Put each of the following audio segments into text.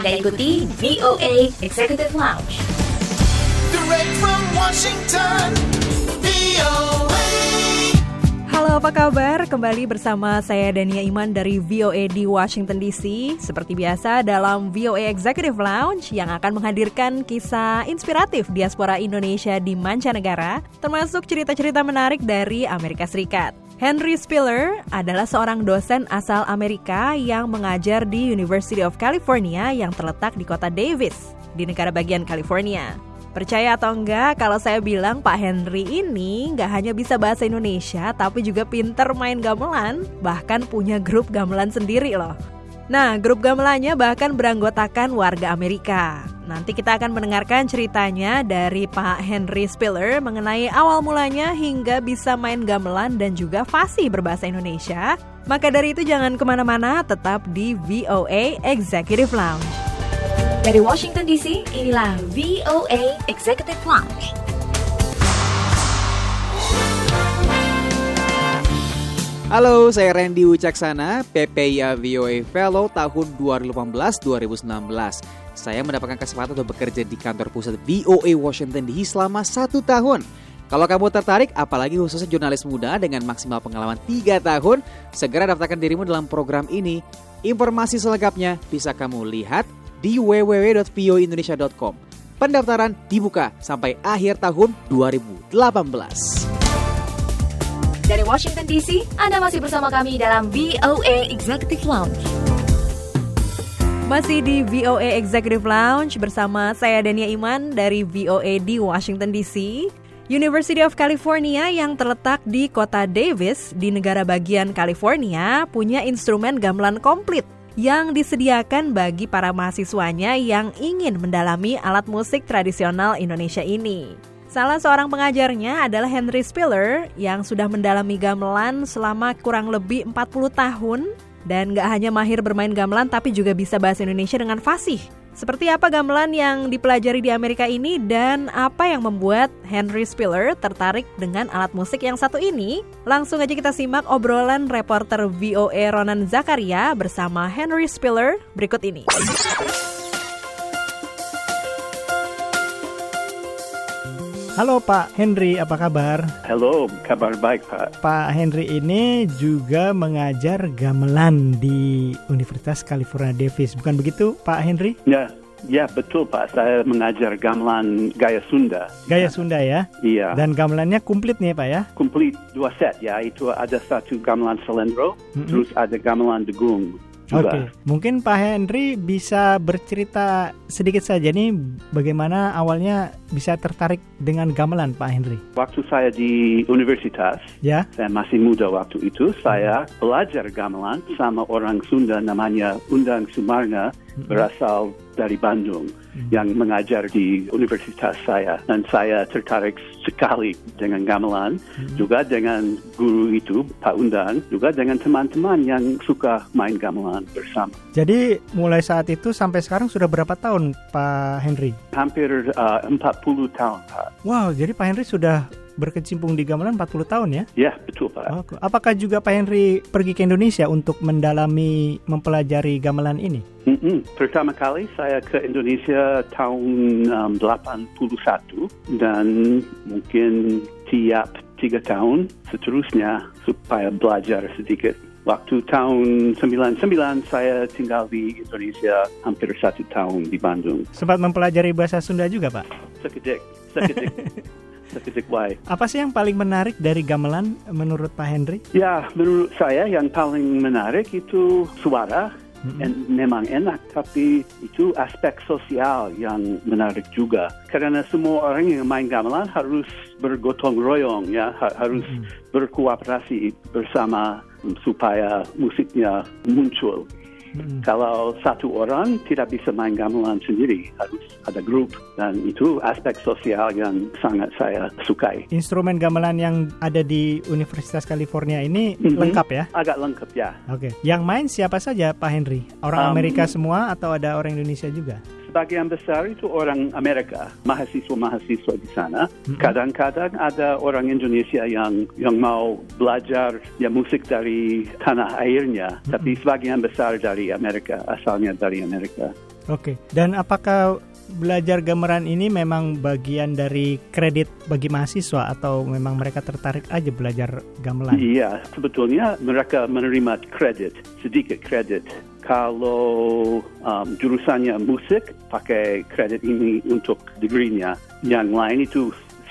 Anda ikuti VOA Executive Lounge. Direct from Washington, VOA. Halo apa kabar? Kembali bersama saya Dania Iman dari VOA di Washington DC Seperti biasa dalam VOA Executive Lounge Yang akan menghadirkan kisah inspiratif diaspora Indonesia di mancanegara Termasuk cerita-cerita menarik dari Amerika Serikat Henry Spiller adalah seorang dosen asal Amerika yang mengajar di University of California yang terletak di kota Davis, di negara bagian California. Percaya atau enggak, kalau saya bilang Pak Henry ini nggak hanya bisa bahasa Indonesia, tapi juga pinter main gamelan, bahkan punya grup gamelan sendiri loh. Nah, grup gamelannya bahkan beranggotakan warga Amerika. Nanti kita akan mendengarkan ceritanya dari Pak Henry Spiller mengenai awal mulanya hingga bisa main gamelan dan juga fasih berbahasa Indonesia. Maka dari itu jangan ke mana-mana, tetap di VOA Executive Lounge. Dari Washington DC, inilah VOA Executive Lounge. Halo, saya Randy Wicaksana, PPIA VOA Fellow tahun 2018-2019. Saya mendapatkan kesempatan untuk bekerja di kantor pusat VOA Washington DC selama satu tahun. Kalau kamu tertarik, apalagi khususnya jurnalis muda dengan maksimal pengalaman 3 tahun, segera daftarkan dirimu dalam program ini. Informasi selengkapnya bisa kamu lihat di www.voindonesia.com. Pendaftaran dibuka sampai akhir tahun 2018. Dari Washington DC, Anda masih bersama kami dalam VOA Executive Lounge. Masih di VOA Executive Lounge bersama saya Dania Iman dari VOA di Washington DC. University of California yang terletak di kota Davis di negara bagian California punya instrumen gamelan komplit yang disediakan bagi para mahasiswanya yang ingin mendalami alat musik tradisional Indonesia ini. Salah seorang pengajarnya adalah Henry Spiller yang sudah mendalami gamelan selama kurang lebih 40 tahun dan gak hanya mahir bermain gamelan tapi juga bisa bahasa Indonesia dengan fasih. Seperti apa gamelan yang dipelajari di Amerika ini dan apa yang membuat Henry Spiller tertarik dengan alat musik yang satu ini? Langsung aja kita simak obrolan reporter VOA Ronan Zakaria bersama Henry Spiller berikut ini. Halo Pak Henry, apa kabar? Halo, kabar baik Pak. Pak Henry ini juga mengajar gamelan di Universitas California Davis, bukan begitu Pak Henry? Ya, ya betul Pak. Saya mengajar gamelan gaya Sunda. Gaya Sunda ya? Iya. Dan gamelannya komplit nih Pak ya? Komplit dua set ya. Itu ada satu gamelan selendro, Mm-mm. terus ada gamelan degung. Oke, juga. mungkin Pak Henry bisa bercerita sedikit saja nih bagaimana awalnya bisa tertarik dengan gamelan Pak Henry. Waktu saya di universitas, Ya? saya masih muda waktu itu, saya belajar gamelan sama orang Sunda namanya Undang Sumarna, berasal dari Bandung, yang mengajar di universitas saya. Dan saya tertarik sekali dengan gamelan, juga dengan guru itu, Pak Undang, juga dengan teman-teman yang suka main gamelan bersama. Jadi mulai saat itu sampai sekarang sudah berapa tahun Pak Henry? Hampir uh, 40 tahun, Pak. Wow, jadi Pak Henry sudah berkecimpung di gamelan 40 tahun ya? Ya, betul, Pak. Oh, Apakah juga Pak Henry pergi ke Indonesia untuk mendalami mempelajari gamelan ini? Mm-mm. Pertama kali saya ke Indonesia tahun um, 81 dan mungkin tiap tiga tahun seterusnya supaya belajar sedikit. Waktu tahun 99 saya tinggal di Indonesia hampir satu tahun di Bandung. Sempat mempelajari bahasa Sunda juga Pak? Sekedik, sekedik, sekedik wae. Apa sih yang paling menarik dari gamelan menurut Pak Henry? Ya, menurut saya yang paling menarik itu suara. En- memang enak, tapi itu aspek sosial yang menarik juga. Karena semua orang yang main gamelan harus bergotong royong, ya, ha- harus berkooperasi bersama supaya musiknya muncul. Kalau satu orang tidak bisa main gamelan sendiri, harus ada grup. Dan itu aspek sosial yang sangat saya sukai. Instrumen gamelan yang ada di Universitas California ini Mhm. lengkap ya? Agak lengkap ya. Oke. Yang main siapa saja Pak Henry? Orang Um, Amerika semua atau ada orang Indonesia juga? Sebagian besar itu orang Amerika, mahasiswa-mahasiswa di sana. Kadang-kadang ada orang Indonesia yang yang mau belajar ya musik dari tanah airnya, tapi sebagian besar dari Amerika, asalnya dari Amerika. Oke. Dan apakah belajar gamelan ini memang bagian dari kredit bagi mahasiswa atau memang mereka tertarik aja belajar gamelan? Iya, sebetulnya mereka menerima kredit, sedikit kredit. Kalau um, jurusannya musik, pakai kredit ini untuk degree-nya. Yang lain itu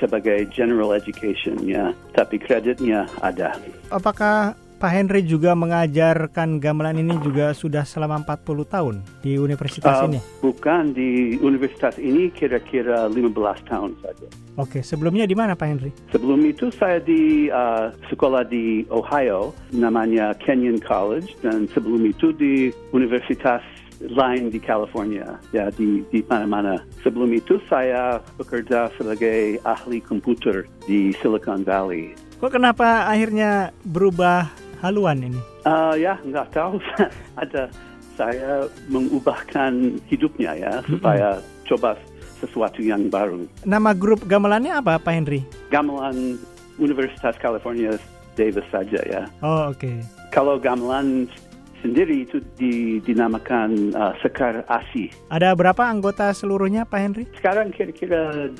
sebagai general education ya, tapi kreditnya ada. Apakah Pak Henry juga mengajarkan gamelan ini juga sudah selama 40 tahun di universitas Uh, ini? Bukan di universitas ini kira-kira 15 tahun saja. Oke, sebelumnya di mana Pak Henry? Sebelum itu saya di uh, sekolah di Ohio, namanya Kenyon College, dan sebelum itu di universitas lain di California, ya di di mana-mana. Sebelum itu saya bekerja sebagai ahli komputer di Silicon Valley. Kok kenapa akhirnya berubah haluan ini? Uh, ya nggak tahu, ada saya mengubahkan hidupnya ya supaya coba sesuatu yang baru. Nama grup gamelannya apa Pak Henry? Gamelan Universitas California Davis saja ya. Oh oke. Kalau gamelan sendiri itu di- dinamakan uh, Sekar Asi. Ada berapa anggota seluruhnya Pak Henry? Sekarang kira-kira 12.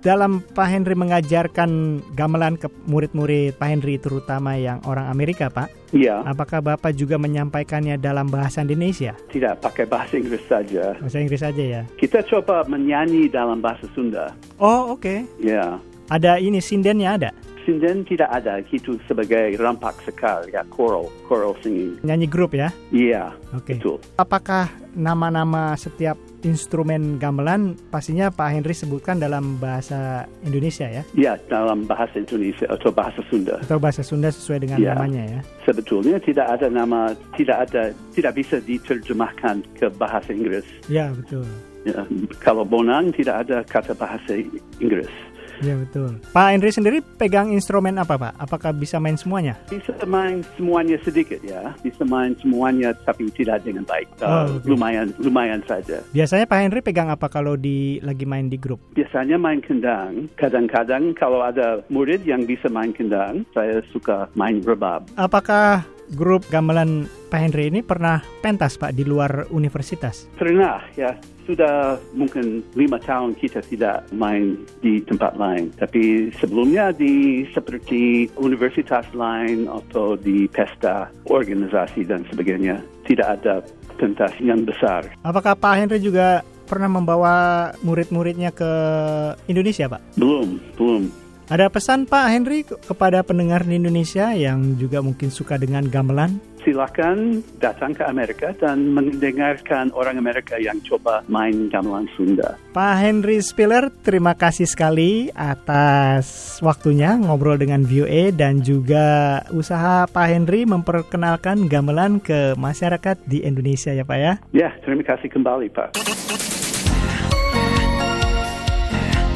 Dalam Pak Henry mengajarkan gamelan ke murid-murid Pak Henry terutama yang orang Amerika Pak, Iya, apakah Bapak juga menyampaikannya dalam bahasa Indonesia? tidak pakai bahasa Inggris saja. Bahasa Inggris aja ya? Kita coba menyanyi dalam bahasa Sunda. Oh oke. Ya, Ada ini sindennya ada? sinden tidak ada. Itu sebagai rampak sekar, ya, choral, choral singing. Nyanyi grup ya? Iya, Oke. betul. Apakah nama-nama setiap instrumen gamelan pastinya Pak Henry sebutkan dalam bahasa Indonesia ya? Ya, dalam bahasa Indonesia atau bahasa Sunda. Atau bahasa Sunda sesuai dengan Ya. namanya ya? Sebetulnya tidak ada nama, tidak ada, tidak bisa diterjemahkan ke bahasa Inggris. Ya betul. Ya, kalau Bonang tidak ada kata bahasa Inggris. Ya betul. Pak Henry sendiri pegang instrumen apa Pak? Apakah bisa main semuanya? Bisa main semuanya sedikit ya, bisa main semuanya tapi tidak dengan baik. Oh, Uh, oke. Lumayan, lumayan saja. Biasanya Pak Henry pegang apa kalau di lagi main di grup? Biasanya main kendang. Kadang-kadang kalau ada murid yang bisa main kendang, saya suka main rebab. Apakah grup gamelan Pak Henry ini pernah pentas Pak di luar universitas? Pernah ya, sudah mungkin lima tahun kita tidak main di tempat lain. Tapi sebelumnya di seperti universitas lain atau di pesta organisasi dan sebagainya tidak ada pentas yang besar. Apakah Pak Henry juga pernah membawa murid-muridnya ke Indonesia Pak? Belum, belum. Ada pesan Pak Henry ke- kepada pendengar di Indonesia yang juga mungkin suka dengan gamelan? Silakan datang ke Amerika dan mendengarkan orang Amerika yang coba main gamelan Sunda. Pak Henry Spiller, terima kasih sekali atas waktunya ngobrol dengan VOA dan juga usaha Pak Henry memperkenalkan gamelan ke masyarakat di Indonesia ya Pak ya. Ya, terima kasih kembali Pak.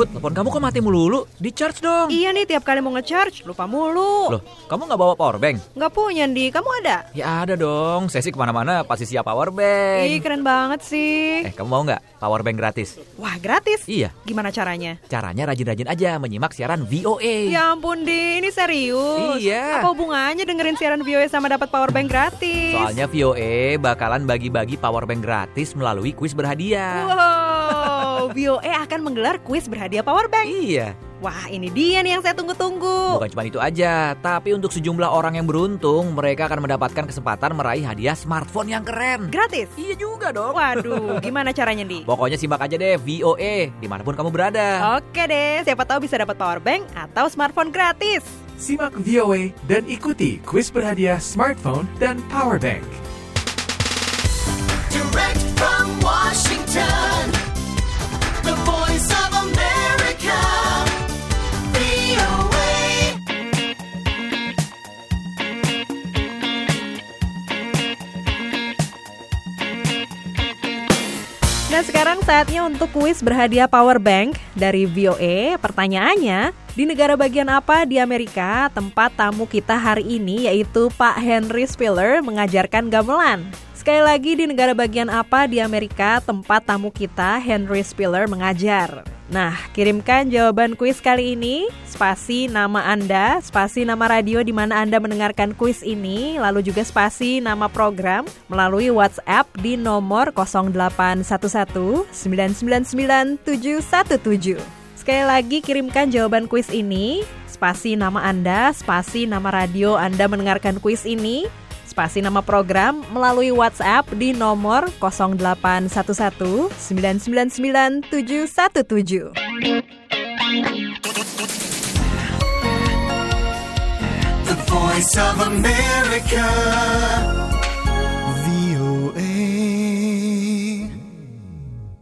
Bud, telepon kamu kok mati melulu? Di charge dong. Iya nih tiap kali mau ngecharge lupa mulu. Loh, kamu nggak bawa power bank? Nggak punya di, kamu ada? Ya ada dong. Saya sih ke mana-mana pasti siap power bank. Ih keren banget sih. Eh, kamu mau nggak power bank gratis? Wah gratis. Iya. Gimana caranya? Caranya rajin-rajin aja menyimak siaran VOA. Ya ampun di, ini serius. Iya. Apa hubungannya dengerin siaran VOA sama dapat power bank gratis? Soalnya VOA bakalan bagi-bagi power bank gratis melalui kuis berhadiah. Wow, VOA akan menggelar kuis berhadiah power bank. Iya, Wah, ini dia nih yang saya tunggu-tunggu. bukan cuma itu aja, tapi untuk sejumlah orang yang beruntung, mereka akan mendapatkan kesempatan meraih hadiah smartphone yang keren. Gratis. Iya juga dong. Waduh, gimana caranya di? Pokoknya simak aja deh VOA di mana pun kamu berada. Oke deh, siapa tahu bisa dapat power bank atau smartphone gratis. Simak VOA dan ikuti kuis berhadiah smartphone dan power bank. Direct from Washington, Dan sekarang saatnya untuk kuis berhadiah power bank dari VOA. Pertanyaannya, di negara bagian apa di Amerika tempat tamu kita hari ini yaitu Pak Henry Spiller mengajarkan gamelan? Sekali lagi di negara bagian apa di Amerika tempat tamu kita Henry Spiller mengajar? Nah, kirimkan jawaban kuis kali ini, spasi nama Anda, spasi nama radio di mana Anda mendengarkan kuis ini, lalu juga spasi nama program melalui WhatsApp di nomor 0811 999 717. Sekali lagi kirimkan jawaban kuis ini, spasi nama Anda, spasi nama radio Anda mendengarkan kuis ini, spasi nama program melalui WhatsApp di nomor 0811 999 717. The voice of America.